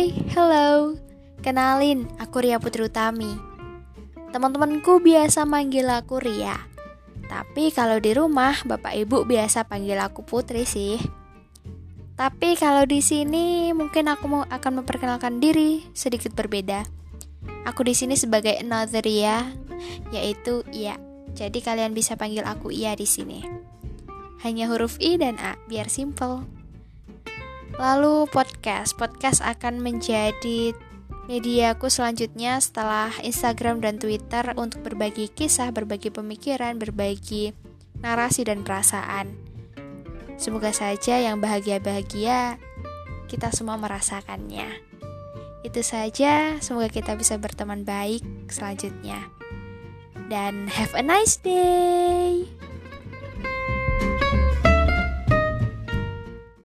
Hai, hello. Kenalin, aku Ria Putri Utami. Teman-temanku biasa manggil aku Ria. Tapi kalau di rumah, Bapak Ibu biasa panggil aku Putri sih. Tapi kalau di sini mungkin aku mau akan memperkenalkan diri sedikit berbeda. Aku di sini sebagai another Ria, yaitu Iya. Jadi kalian bisa panggil aku Iya di sini. Hanya huruf I dan A, biar simple. Lalu podcast, podcast akan menjadi mediaku selanjutnya setelah Instagram dan Twitter untuk berbagi kisah, berbagi pemikiran, berbagi narasi dan perasaan. Semoga saja yang bahagia-bahagia kita semua merasakannya. Itu saja, semoga kita bisa berteman baik selanjutnya. Dan have a nice day.